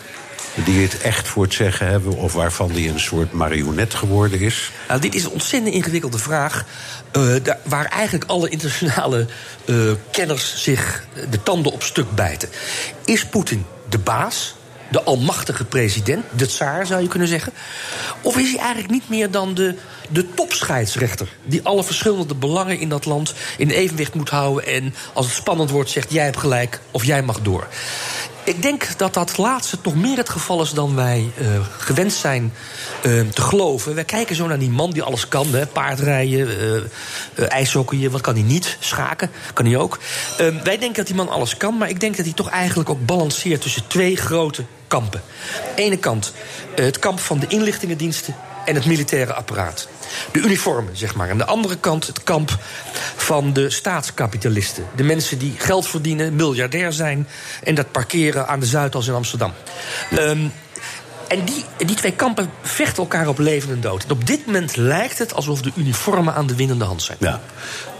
Die het echt voor het zeggen hebben, of waarvan hij een soort marionet geworden is? Nou, dit is een ontzettend ingewikkelde vraag. Daar, waar eigenlijk alle internationale uh, kenners zich de tanden op stuk bijten. Is Poetin de baas? De almachtige president, de tsaar zou je kunnen zeggen? Of is hij eigenlijk niet meer dan de, de topscheidsrechter... die alle verschillende belangen in dat land in evenwicht moet houden... en als het spannend wordt zegt jij hebt gelijk of jij mag door? Ik denk dat dat laatste toch meer het geval is dan wij uh, gewend zijn uh, te geloven. Wij kijken zo naar die man die alles kan: hè, paardrijden, uh, ijshockeyen, wat kan hij niet? Schaken, kan hij ook. wij denken dat die man alles kan, maar ik denk dat hij toch eigenlijk ook balanceert tussen twee grote kampen. Ene kant het kamp van de inlichtingendiensten en het militaire apparaat. De uniformen, zeg maar. Aan de andere kant het kamp van de staatskapitalisten. De mensen die geld verdienen, miljardair zijn... en dat parkeren aan de Zuidas in Amsterdam. Um, en die, die twee kampen vechten elkaar op leven en dood. En op dit moment lijkt het alsof de uniformen aan de winnende hand zijn. Ja,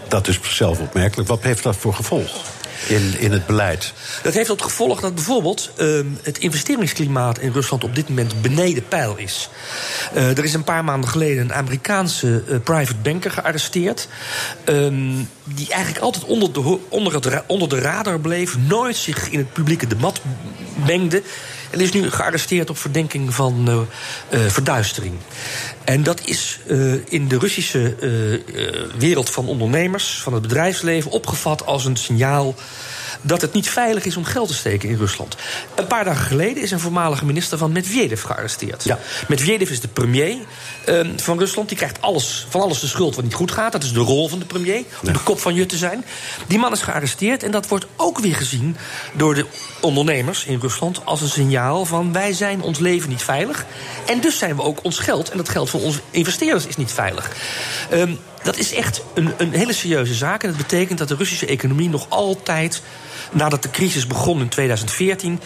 dat is zelf opmerkelijk. Wat heeft dat voor gevolg? In, in het beleid? Dat heeft tot gevolg dat bijvoorbeeld uh, het investeringsklimaat in Rusland op dit moment beneden peil is. Uh, er is een paar maanden geleden een Amerikaanse uh, private banker gearresteerd. Um, die eigenlijk altijd onder de, onder, het, onder de radar bleef, nooit zich in het publieke debat mengde. En is nu gearresteerd op verdenking van uh, uh, verduistering. En dat is uh, in de Russische wereld van ondernemers, van het bedrijfsleven, opgevat als een signaal dat het niet veilig is om geld te steken in Rusland. Een paar dagen geleden is een voormalige minister van Medvedev gearresteerd. Ja. Medvedev is de premier uh, van Rusland. Die krijgt alles, van alles de schuld wat niet goed gaat. Dat is de rol van de premier, om ja. de kop van je te zijn. Die man is gearresteerd en dat wordt ook weer gezien door de ondernemers in Rusland als een signaal van wij zijn ons leven niet veilig. En dus zijn we ook ons geld en dat geld van onze investeerders is niet veilig. Um, dat is echt een, een hele serieuze zaak. En dat betekent dat de Russische economie nog altijd nadat de crisis begon in 2014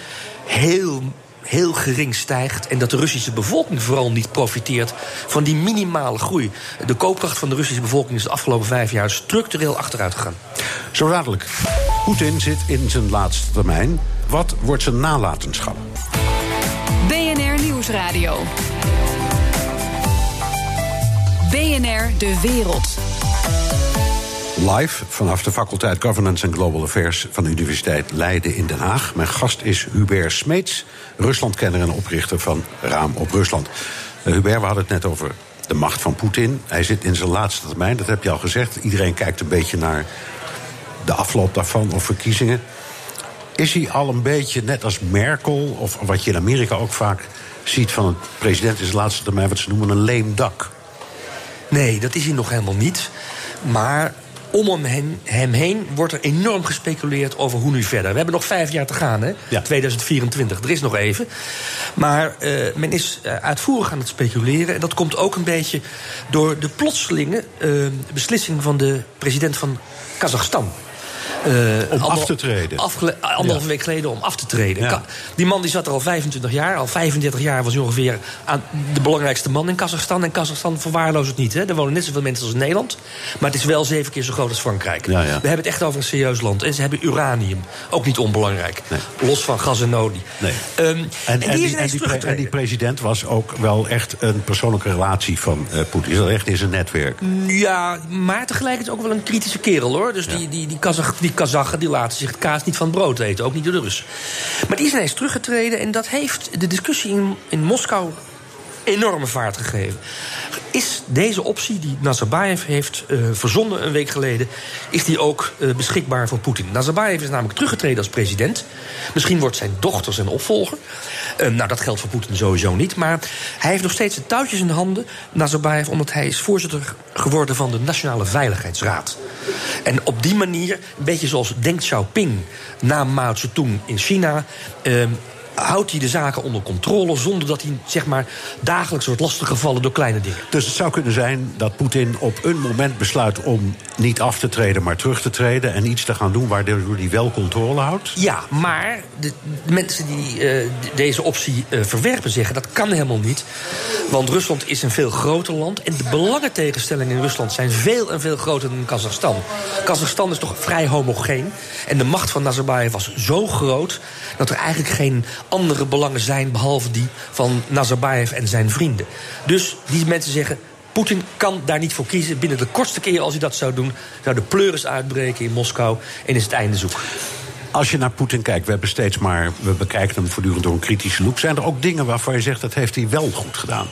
heel heel gering stijgt. En dat de Russische bevolking vooral niet profiteert van die minimale groei. De koopkracht van de Russische bevolking is de afgelopen vijf jaar structureel achteruit gegaan. Zo dadelijk. Poetin zit in zijn laatste termijn. Wat wordt zijn nalatenschap? BNR Nieuwsradio. BNR De Wereld. Live vanaf de faculteit Governance and Global Affairs van de Universiteit Leiden in Den Haag. Mijn gast is Hubert Smeets, Ruslandkenner en oprichter van Raam op Rusland. Uh, Hubert, we hadden het net over de macht van Poetin. Hij zit in zijn laatste termijn, dat heb je al gezegd. Iedereen kijkt een beetje naar de afloop daarvan of verkiezingen. Is hij al een beetje net als Merkel, of wat je in Amerika ook vaak ziet van een president in zijn laatste termijn, wat ze noemen een leem dak? Nee, dat is hij nog helemaal niet. Maar om hem, hem heen wordt er enorm gespeculeerd over hoe nu verder. We hebben nog vijf jaar te gaan, hè? Ja. 2024. Er is nog even. Maar uh, men is uh, uitvoerig aan het speculeren. En dat komt ook een beetje door de plotselinge uh, beslissing van de president van Kazachstan. Uh, om af te treden. Anderhalve ja. week geleden om af te treden. Ja. Die man die zat er al 25 jaar. Al 35 jaar was hij ongeveer aan de belangrijkste man in Kazachstan. En Kazachstan verwaarloost het niet. Hè. Er wonen net zoveel mensen als in Nederland. Maar het is wel zeven keer zo groot als Frankrijk. Ja, We hebben het echt over een serieus land. En ze hebben uranium. Ook niet onbelangrijk. Nee. Los van gas en olie. Nee. Um, en, en, en, die, en, die pre en, die, president was ook wel echt een persoonlijke relatie van uh, Poetin. Is dat echt in zijn netwerk? Ja, maar tegelijkertijd ook wel een kritische kerel hoor. Dus die, die, die Kazach die Kazachen die laten zich het kaas niet van brood eten, ook niet de Russen. Maar die is ineens teruggetreden en dat heeft de discussie in, in Moskou enorme vaart gegeven. Is deze optie die Nazarbayev heeft uh, verzonnen een week geleden... is die ook uh, beschikbaar voor Poetin? Nazarbayev is namelijk teruggetreden als president. Misschien wordt zijn dochter zijn opvolger. Uh, nou, dat geldt voor Poetin sowieso niet. Maar hij heeft nog steeds de touwtjes in de handen, Nazarbayev... omdat hij is voorzitter geworden van de Nationale Veiligheidsraad. En op die manier, een beetje zoals Deng Xiaoping... na Mao Zedong in China houdt hij de zaken onder controle zonder dat hij zeg maar, dagelijks wordt lastiggevallen door kleine dingen. Dus het zou kunnen zijn dat Poetin op een moment besluit om niet af te treden, maar terug te treden en iets te gaan doen waardoor hij wel controle houdt? Ja, maar de, de mensen die uh, deze optie uh, verwerpen zeggen dat kan helemaal niet. Want Rusland is een veel groter land en de belangentegenstellingen in Rusland zijn veel en veel groter dan in Kazachstan. Kazachstan is toch vrij homogeen en de macht van Nazarbayev was zo groot dat er eigenlijk geen andere belangen zijn behalve die van Nazarbayev en zijn vrienden. Dus die mensen zeggen. Poetin kan daar niet voor kiezen. Binnen de kortste keer als hij dat zou doen, zou de pleuris uitbreken in Moskou en is het einde zoek. Als je naar Poetin kijkt, we hebben steeds maar. We bekijken hem voortdurend door een kritische look. Zijn er ook dingen waarvan je zegt dat heeft hij wel goed gedaan?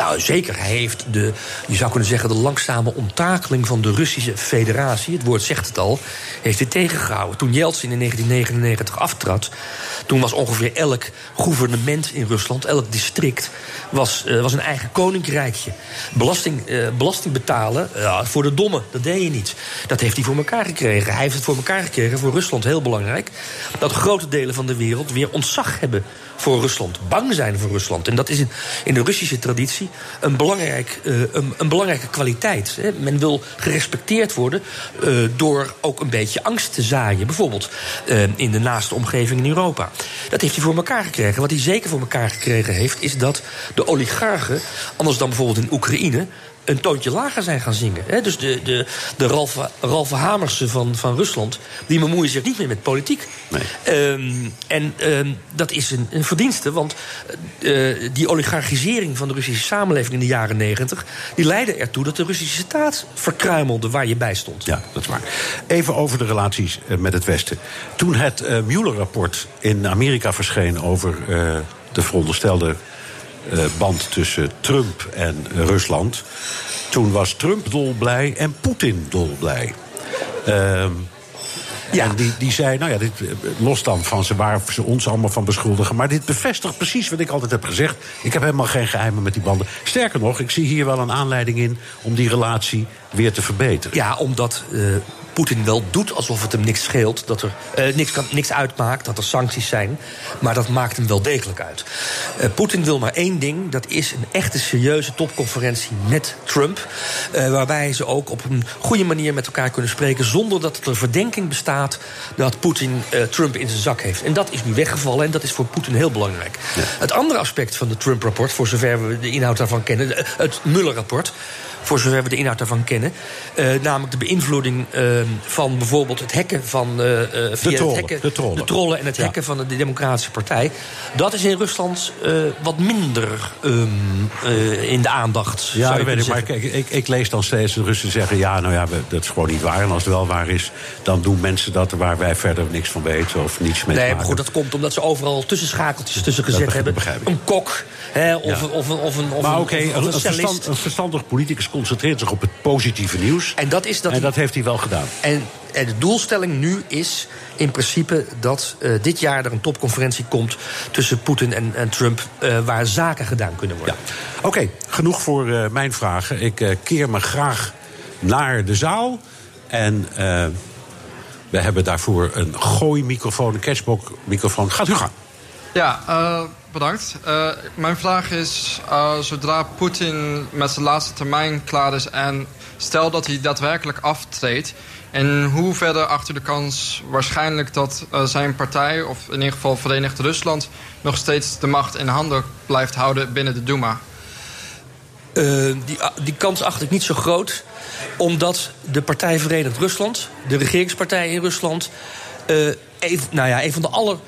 Nou, zeker. Heeft de, je zou kunnen zeggen, de langzame onttakeling van de Russische federatie, het woord zegt het al, heeft hij tegengehouden. Toen Yeltsin in 1999 aftrad, toen was ongeveer elk gouvernement in Rusland, elk district, was, uh, was een eigen koninkrijkje. Belasting, uh, belasting betalen uh, voor de domme, dat deed je niet. Dat heeft hij voor elkaar gekregen. Hij heeft het voor elkaar gekregen, voor Rusland heel belangrijk, dat grote delen van de wereld weer ontzag hebben voor Rusland, bang zijn voor Rusland. En dat is in, de Russische traditie een, belangrijk, uh, een, belangrijke kwaliteit. Hè. Men wil gerespecteerd worden uh, door ook een beetje angst te zaaien. Bijvoorbeeld uh, in de naaste omgeving in Europa. Dat heeft hij voor elkaar gekregen. Wat hij zeker voor elkaar gekregen heeft, is dat de oligarchen, anders dan bijvoorbeeld in Oekraïne een toontje lager zijn gaan zingen. Dus de, de, de Ralf, Ralf Hamersen van, van Rusland... die bemoeien zich niet meer met politiek. Nee. Um, en um, dat is een, een verdienste, want uh, die oligarchisering... van de Russische samenleving in de jaren negentig... die leidde ertoe dat de Russische staat verkruimelde waar je bij stond. Ja, dat is waar. Even over de relaties uh, met het Westen. Toen het uh, Mueller-rapport in Amerika verscheen... over de veronderstelde band tussen Trump en Rusland. Toen was Trump dolblij en Poetin dolblij. Uh, ja. En die, die zei, nou ja, dit, los dan van ze waar ze ons allemaal van beschuldigen. Maar dit bevestigt precies wat ik altijd heb gezegd. Ik heb helemaal geen geheimen met die banden. Sterker nog, ik zie hier wel een aanleiding in om die relatie weer te verbeteren. Ja, omdat uh, Poetin wel doet alsof het hem niks scheelt, dat er eh, niks, kan, niks uitmaakt, dat er sancties zijn. Maar dat maakt hem wel degelijk uit. Eh, Poetin wil maar één ding: dat is een echte serieuze topconferentie met Trump. eh, waarbij ze ook op een goede manier met elkaar kunnen spreken. zonder dat er verdenking bestaat dat Poetin Trump in zijn zak heeft. En dat is nu weggevallen en dat is voor Poetin heel belangrijk. Het andere aspect van het Trump-rapport, voor zover we de inhoud daarvan kennen, het Mueller-rapport voor zover we de inhoud daarvan kennen. Eh, namelijk de beïnvloeding eh, van bijvoorbeeld het hacken van. eh, eh, via trollen, het hacken, de trollen. trollen en het Ja. hacken van de Democratische Partij. Dat is in Rusland wat minder ehm, eh, in de aandacht. Ja, dat weet ik. Maar kijk, ik, ik lees dan steeds de Russen zeggen... ja, nou ja, we- dat is gewoon niet waar. En als het wel waar is, dan doen mensen dat... waar wij verder niks van weten of niets mee Nee, maar maken goed, dat komt omdat ze overal tussenschakeltjes tussen gezet hebben. begrijp ik. Een kok, hè, of, Ja. een- of, een- of een of Maar een- oké, of- of een, verstand- een verstandig politicus concentreert zich op het positieve nieuws. En dat is dat en dat heeft hij wel gedaan. En, en de doelstelling nu is in principe dat eh, dit jaar er een topconferentie komt tussen Poetin en, en Trump, eh, waar zaken gedaan kunnen worden. Oké, genoeg voor eh, mijn vragen. Ik keer me graag naar de zaal. En we hebben daarvoor een gooimicrofoon, een catchbox-microfoon. Gaat u gang. Ja, eh, bedankt. Eh, mijn vraag is, eh, zodra Poetin met zijn laatste termijn klaar is... en stel dat hij daadwerkelijk aftreedt... in hoeverre achter de kans waarschijnlijk dat zijn partij... of in ieder geval Verenigd Rusland... nog steeds de macht in handen blijft houden binnen de Duma? Die, die kans acht ik niet zo groot. Omdat de Partij Verenigd Rusland, de regeringspartij in Rusland... een, nou ja, een van de aller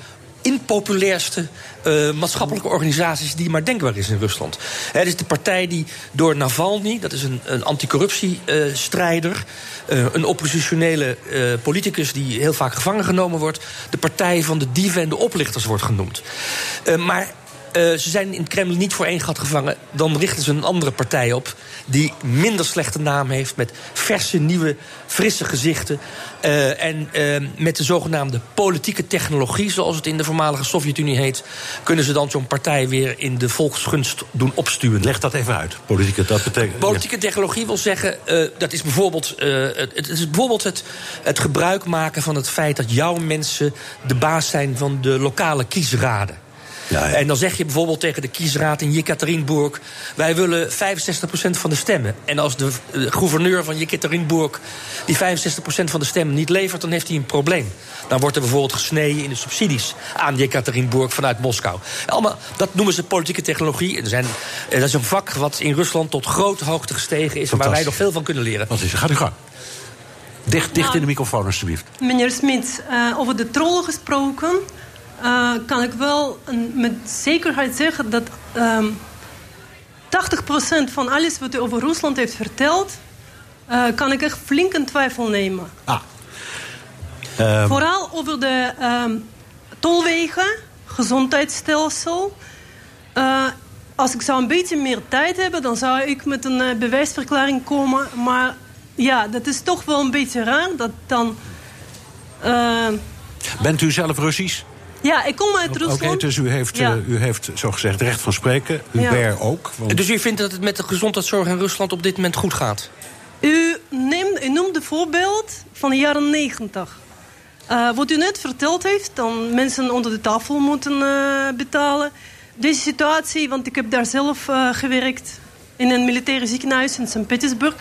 impopulairste eh, maatschappelijke organisaties die maar denkbaar is in Rusland. Het is de partij die door Navalny, dat is een, een anticorruptiestrijder, eh, een oppositionele eh, politicus die heel vaak gevangen genomen wordt, de partij van de dieven en de oplichters wordt genoemd. Eh, maar eh, ze zijn in het Kremlin niet voor één gat gevangen. Dan richten ze een andere partij op. Die minder slechte naam heeft. Met verse, nieuwe, frisse gezichten. Eh, en eh, met de zogenaamde politieke technologie, zoals het in de voormalige Sovjet-Unie heet. kunnen ze dan zo'n partij weer in de volksgunst doen opstuwen. Leg dat even uit. Politieke, dat betekent. Politieke technologie wil zeggen, dat is bijvoorbeeld, het, het is bijvoorbeeld het, het gebruik maken van het feit dat jouw mensen de baas zijn van de lokale kiesraden. Ja, ja. En dan zeg je bijvoorbeeld tegen de kiesraad in Jekaterinburg... wij willen 65% van de stemmen. En als de gouverneur van Jekaterinburg die 65% van de stemmen niet levert... dan heeft hij een probleem. Dan wordt er bijvoorbeeld gesneden in de subsidies aan Jekaterinburg vanuit Moskou. Allemaal, dat noemen ze politieke technologie. En er zijn, eh, dat is een vak wat in Rusland tot grote hoogte gestegen is... en waar wij nog veel van kunnen leren. Wat is er? Gaat u gang. Dicht, dicht in de microfoon, alstublieft. Meneer Smit, eh, over de trollen gesproken... eh, kan ik wel met zekerheid zeggen dat ehm 80% van alles wat u over Rusland heeft verteld... eh, kan ik echt flink in twijfel nemen. Ah. Ehm, Vooral over de ehm, tolwegen, gezondheidsstelsel. Eh, als ik zou een beetje meer tijd hebben, dan zou ik met een bewijsverklaring komen. Maar ja, dat is toch wel een beetje raar dat dan. Bent u zelf Russisch? Ja, ik kom uit Oké, Rusland. dus u heeft, Ja. eh, u heeft zogezegd recht van spreken. Hubert ook. want- Dus u vindt dat het met de gezondheidszorg in Rusland op dit moment goed gaat? U, neemt, u noemt een voorbeeld van de jaren 90. Eh, wat u net verteld heeft, dan mensen onder de tafel moeten eh, betalen. Deze situatie, want ik heb daar zelf eh, gewerkt in een militaire ziekenhuis in Sint-Petersburg.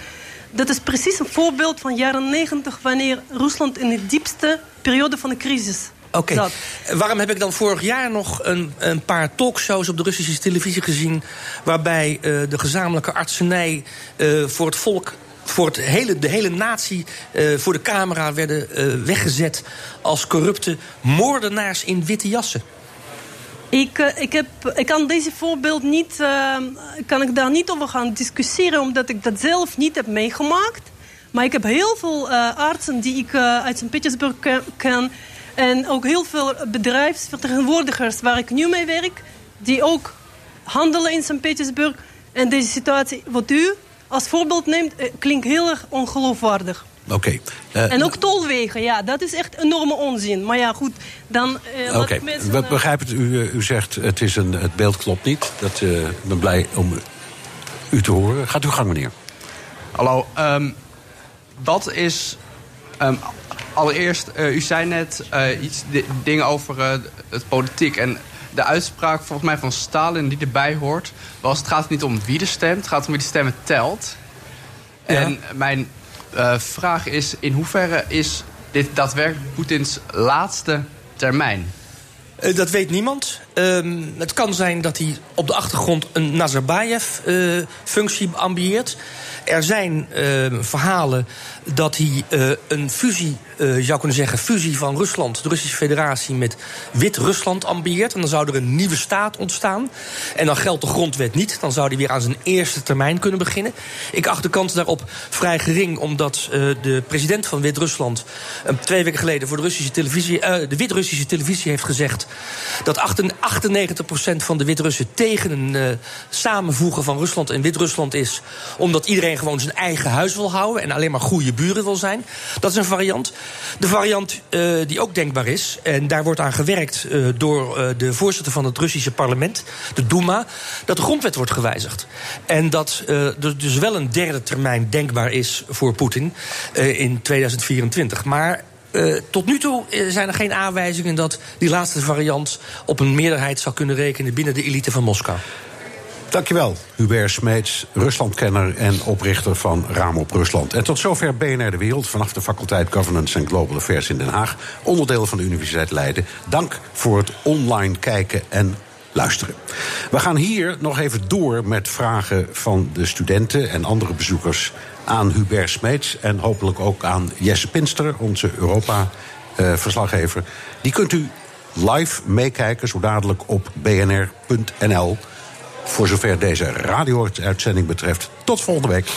Dat is precies een voorbeeld van jaren 90, wanneer Rusland in de diepste periode van de crisis Oké. Waarom heb ik dan vorig jaar nog een, een paar talkshows op de Russische televisie gezien... waarbij eh, de gezamenlijke artsenij eh, voor het volk... Voor het hele, de hele natie eh, voor de camera werden weggezet als corrupte moordenaars in witte jassen. Ik, ik, heb, ik kan deze voorbeeld niet, kan ik daar niet over gaan discussiëren, omdat ik dat zelf niet heb meegemaakt. Maar ik heb heel veel artsen die ik uit Sint-Petersburg ken. En ook heel veel bedrijfsvertegenwoordigers waar ik nu mee werk, die ook handelen in Sint-Petersburg. En deze situatie, wat u als voorbeeld neemt, eh, klinkt heel erg ongeloofwaardig. Oké. Eh, En ook tolwegen, ja, dat is echt enorme onzin. Maar ja, goed, dan eh, laat Oké, ik mensen... we begrijpen het. U, u zegt het, is een, het beeld klopt niet. Dat, eh, ik ben blij om u te horen. Gaat uw gang, meneer. Hallo, ehm, wat is Ehm, allereerst, uh, u zei net uh, iets dingen over uh, het politiek. En de uitspraak volgens mij van Stalin die erbij hoort... was het gaat niet om wie er stemt, het gaat om wie de stemmen telt. Ja. En mijn vraag is, in hoeverre is dit daadwerkelijk Poetins laatste termijn? Uh, dat weet niemand. Uh, het kan zijn dat hij op de achtergrond een Nazarbayev-functie ambieert. Er zijn uh, verhalen dat hij uh, een fusie, uh, je zou kunnen zeggen, fusie van Rusland, de Russische Federatie, met Wit-Rusland ambieert. En dan zou er een nieuwe staat ontstaan. En dan geldt de grondwet niet. Dan zou hij weer aan zijn eerste termijn kunnen beginnen. Ik acht de kans daarop vrij gering, omdat de president van Wit-Rusland twee weken geleden voor de Russische televisie, de Wit-Russische televisie heeft gezegd dat 98% van de Wit-Russen tegen een samenvoegen van Rusland en Wit-Rusland is, omdat iedereen gewoon zijn eigen huis wil houden en alleen maar goede buren wil zijn. Dat is een variant. De variant uh, die ook denkbaar is, en daar wordt aan gewerkt uh, door uh, de voorzitter van het Russische parlement, de Duma, dat de grondwet wordt gewijzigd. En dat er dus wel een derde termijn denkbaar is voor Poetin in 2024. Maar tot nu toe zijn er geen aanwijzingen dat die laatste variant op een meerderheid zou kunnen rekenen binnen de elite van Moskou. Dankjewel, Hubert Smeets, Ruslandkenner en oprichter van Raam op Rusland. En tot zover BNR De Wereld vanaf de faculteit Governance and Global Affairs in Den Haag, onderdeel van de Universiteit Leiden. Dank voor het online kijken en luisteren. We gaan hier nog even door met vragen van de studenten en andere bezoekers aan Hubert Smeets en hopelijk ook aan Jesse Pinster, onze Europa-verslaggever. Die kunt u live meekijken, zo dadelijk op bnr.nl. Voor zover deze radio-uitzending betreft, tot volgende week.